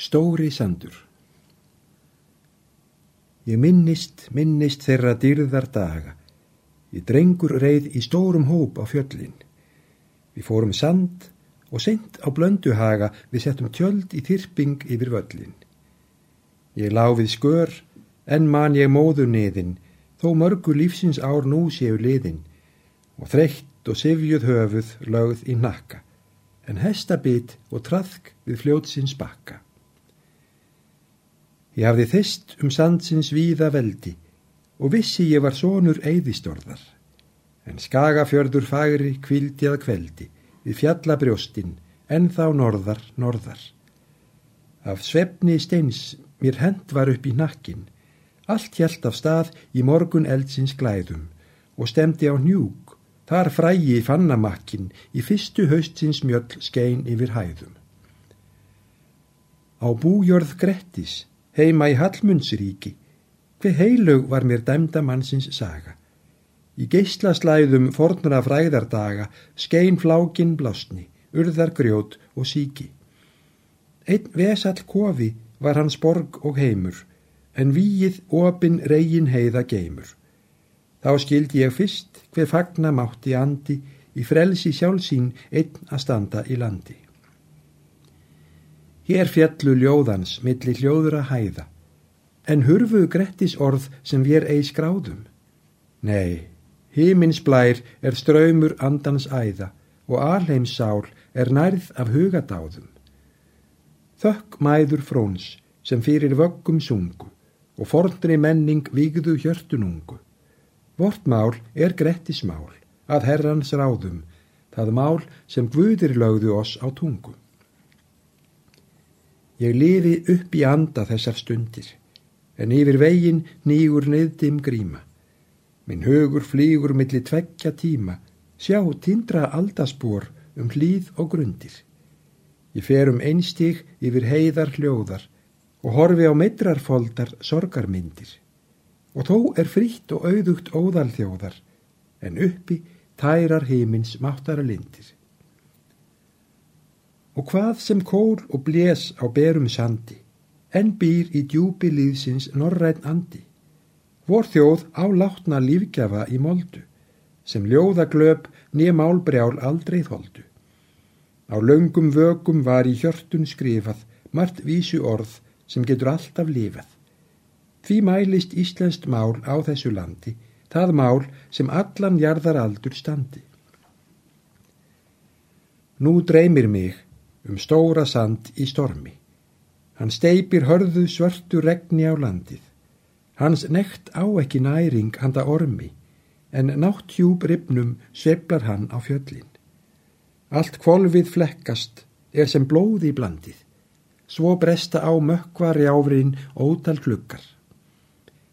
Stóri sandur Ég minnist, minnist þeirra dyrðar daga. Ég drengur reið í stórum hóp á fjöllin. Við fórum sand og seint á blönduhaga við settum tjöld í þyrping yfir völlin. Ég láfið skör, en man ég móðu niðin, þó mörgu lífsins ár nú séu liðin, og þreytt og sifjuð höfuð lögð í nakka, en hestabit og trafk við fljótsins bakka. Ég hafði þist um sandsins víða veldi og vissi ég var sonur eyðistorðar. En skagafjörður fagri kvildi að kveldi við fjallabrjóstinn en þá norðar, norðar. Af svefni steins mér hend var upp í nakkin, allt hjælt af stað í morgun eldsins glæðum og stemdi á njúk, þar frægi fannamakkin í fyrstu haustsins mjöll skein yfir hæðum. Á bújörð Grettis heima í Hallmundsríki, hver heilug var mér dæmda mannsins saga. Í geyslaslæðum fornra fræðardaga skein flákin blásni, urðar grjót og síki. Einn vesall kofi var hans borg og heimur, en víið opin reygin heiða geimur. Þá skildi ég fyrst hver fagna mátti andi í frelsi sjálfsín einn að standa í landi. Hér fjallu ljóðans milli hljóðura hæða, en hurfuð grettis orð sem við eigi skráðum. Nei, hímins blær er ströymur andans æða og alheims sál er nærð af hugadáðum. Þökk mæður fróns sem fyrir vöggum sungu og forndri menning vigðu hjörtunungu. Vort mál er grettis mál, að herrans ráðum, það mál sem guðir lögðu oss á tungu. Ég lifi upp í anda þessar stundir, en yfir veginn nýgur neðdim gríma. Minn högur flýgur millir tveggja tíma, sjá tindra aldaspor um hlýð og grundir. Ég fer um einstík yfir heiðar hljóðar og horfi á meitrarfoldar sorgarmyndir. Og þó er frítt og auðugt óðalþjóðar, en uppi tærar heimins máttara lindir og hvað sem kól og blés á berum sandi, en býr í djúpi líðsins norræn andi. Vor þjóð á látna lífgjafa í moldu, sem ljóðaglöp nýja málbrjál aldrei þóldu. Á laungum vögum var í hjörtun skrifað margt vísu orð sem getur alltaf lifað. Því mælist Íslandst mál á þessu landi, það mál sem allan jarðaraldur standi. Nú dreymir mig um stóra sand í stormi. Hann steipir hörðu svörtu regni á landið. Hans nekt á ekki næring handa ormi, en nátt hjúp ribnum sveplar hann á fjöllin. Allt kvolvið flekkast er sem blóði blandið, svo bresta á mökkva rjáfrin ótal klukkar.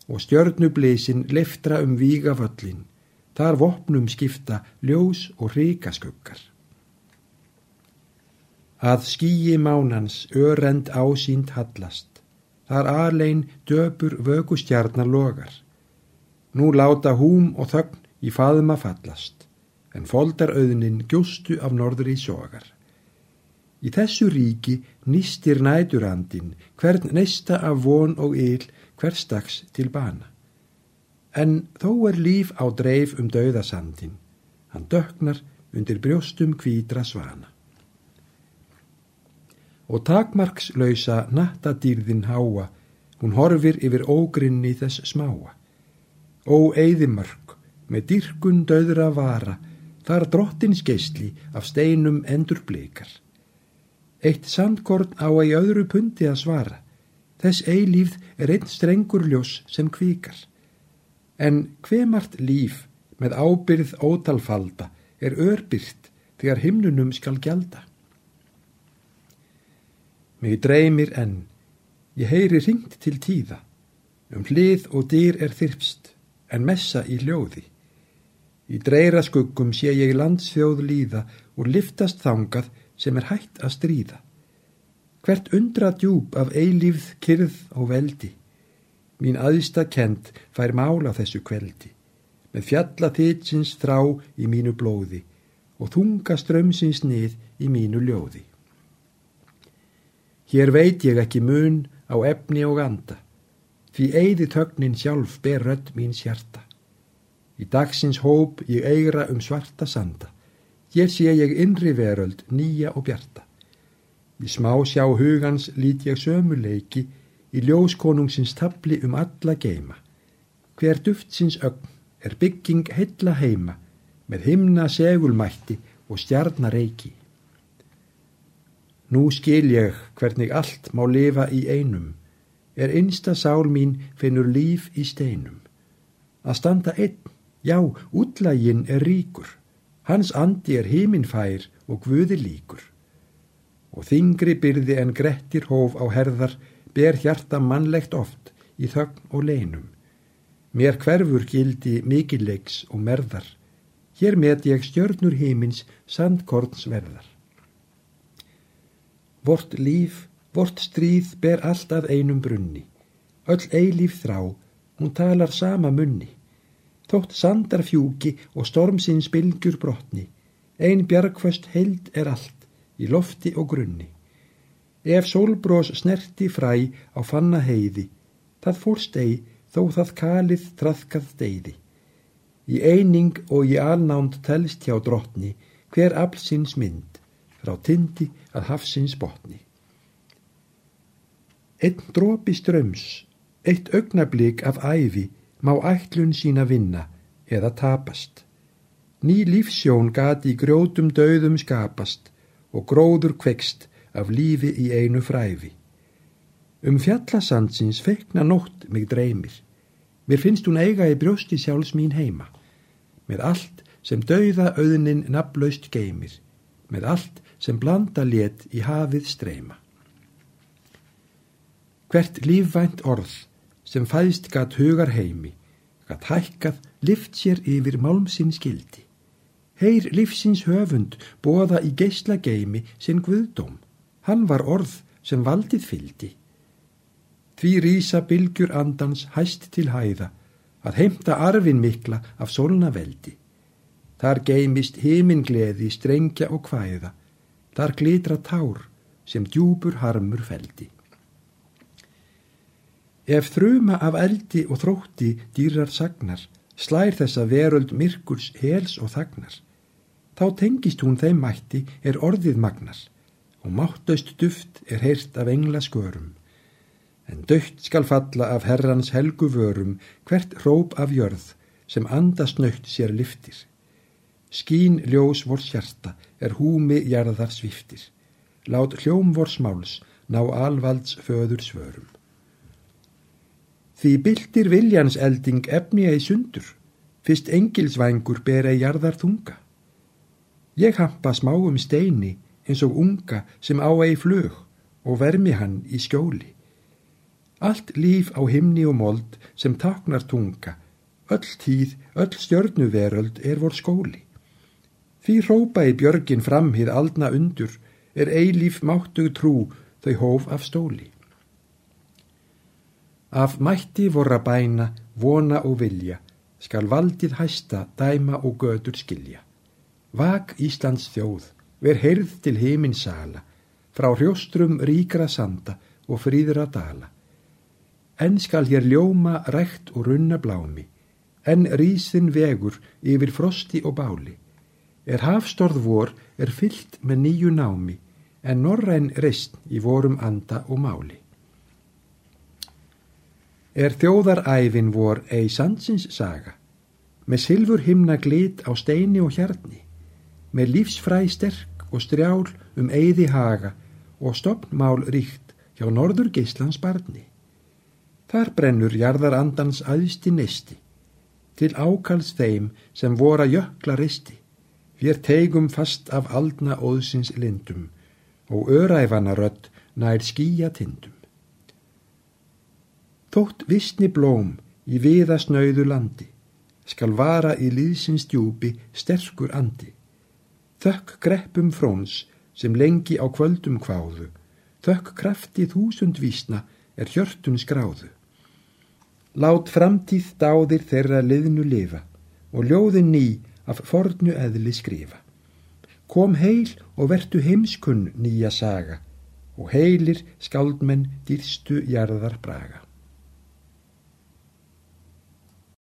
Og stjörnublísin leftra um vígaföllin, þar vopnum skipta ljós og ríkaskuggar. Að skýi mánans örend ásýnd hallast, þar aðlein döpur vögustjarnar logar. Nú láta húm og þögn í faðma fallast, en foldar auðnin gjóstu af norður í sogar. Í þessu ríki nýstir næturandin hvern neista af von og yl hverstags til bana. En þó er líf á dreif um dauðasandin, hann döknar undir brjóstum kvítra svana og takmarkslausa nattadýrðin háa, hún horfir yfir ógrinni þess smáa. Ó eigðimörk, með dyrkun döðra vara, þar drottins geysli af steinum endur bleikar. Eitt sandkorn á að í öðru pundi að svara, þess eilífð er einn strengur ljós sem kvíkar. En hvemart líf með ábyrð ótalfalda er örbyrt þegar himnunum skal gjalda. Mig dreymir enn, ég heyri ringt til tíða, um hlið og dýr er þyrpst, en messa í hljóði. Í dreira skuggum sé ég landsfjóð líða og liftast þangað sem er hægt að stríða. Hvert undra djúb af eilífð, kyrð og veldi. Mín aðsta kent fær mála þessu kveldi, með fjalla þitsins þrá í mínu blóði og þunga strömsins nið í mínu ljóði. Hér veit ég ekki mun á efni og anda, því eigði tögnin sjálf ber rödd mín sjarta. Í dagsins hóp ég eigra um svarta sanda, hér sé ég innri veröld nýja og bjarta. Í smá sjá hugans lít ég sömuleiki í ljóskonungsins tabli um alla geima. Hver duftsins ögn er bygging heilla heima með himna segulmætti og stjarnareiki. Nú skil ég hvernig allt má lifa í einum, er einsta sál mín finnur líf í steinum. Að standa einn, já, útlægin er ríkur, hans andi er heiminfær og guði líkur. Og þingri byrði en grettir hóf á herðar, ber hjarta mannlegt oft í þögn og leinum. Mér hverfur gildi mikilleiks og merðar, hér met ég stjörnur heimins sandkornsverðar. Vort líf, vort stríð ber allt að einum brunni. Öll eilíf þrá, hún talar sama munni. Þótt sandar fjúki og stormsins bylgjur brotni. Ein bjargföst held er allt, í lofti og grunni. Ef sólbrós snerti fræ á fanna heiði, það fórst ei þó það kalið traðkað deyði. Í eining og í alnánd telst hjá drottni hver aflsins mynd frá tindi að hafsins botni. Einn drópi ströms, eitt augnablík af æfi má ætlun sína vinna eða tapast. Ný lífsjón gati í grjótum döðum skapast og gróður kvekst af lífi í einu fræfi. Um fjallasandsins feikna nótt mig dreymir. Mér finnst hún eiga í brjósti sjálfs mín heima. Með allt sem dauða auðnin naflaust geymir. Með allt sem blanda létt í hafið streyma. Hvert lífvænt orð sem fæðst gatt hugar heimi, gatt hækkað, lift sér yfir málmsinn skildi. Heyr lífsins höfund bóða í geysla geimi sinn guðdóm. Hann var orð sem valdið fyldi. Því rýsa bylgjur andans hæst til hæða, að heimta arfin mikla af solna veldi. Þar geimist heimingleði strengja og hvæða, Þar glitra tár sem djúbur harmur feldi. Ef þruma af eldi og þrótti dýrar sagnar, slær þessa veröld myrkurs hels og þagnar. Þá tengist hún þeim mætti er orðið magnar og máttaust duft er heyrt af engla skörum. En dögt skal falla af herrans helgu vörum hvert róp af jörð sem andasnögt sér liftir. Skín ljós vor sjarta er húmi jarðar sviftir. Lát hljóm vor smáls ná alvalds föður svörum. Því byltir viljans elding efni í sundur, fyrst engilsvængur ber að jarðar þunga. Ég hampa smáum steini eins og unga sem á í flög og vermi hann í skjóli. Allt líf á himni og mold sem taknar tunga, öll tíð, öll stjörnuveröld er vor skóli. Því hrópa í björgin fram hið aldna undur, er eilíf máttug trú þau hóf af stóli. Af mætti vorra bæna, vona og vilja, skal valdið hæsta, dæma og götur skilja. Vak Íslands þjóð, ver heyrð til heiminn sala, frá hrjóstrum ríkra sanda og fríðra dala. En skal hér ljóma rætt og runna blámi, en rísin vegur yfir frosti og báli er hafstorð vor er fyllt með nýju námi en norræn reist í vorum anda og máli. Er þjóðaræfin vor ei sandsins saga, með silfur himna glit á steini og hjarni, með lífsfræ sterk og strjál um eiði haga og stopnmál ríkt hjá norður Geislands barni. Þar brennur jarðarandans aðsti nesti, til ákals þeim sem voru að jökla risti, Vér tegum fast af aldna óðsins lindum og öræfana rödd nær skýja tindum. Þótt vissni blóm í viðasnauðu landi skal vara í líðsins djúpi sterkur andi. Þökk greppum fróns sem lengi á kvöldum kváðu, þökk krafti þúsund vísna er hjörtun skráðu. Lát framtíð dáðir þeirra liðnu lifa og ljóðin ný af fornu eðli skrifa. Kom heil og vertu heimskunn nýja saga og heilir skáldmenn dýrstu jarðar braga.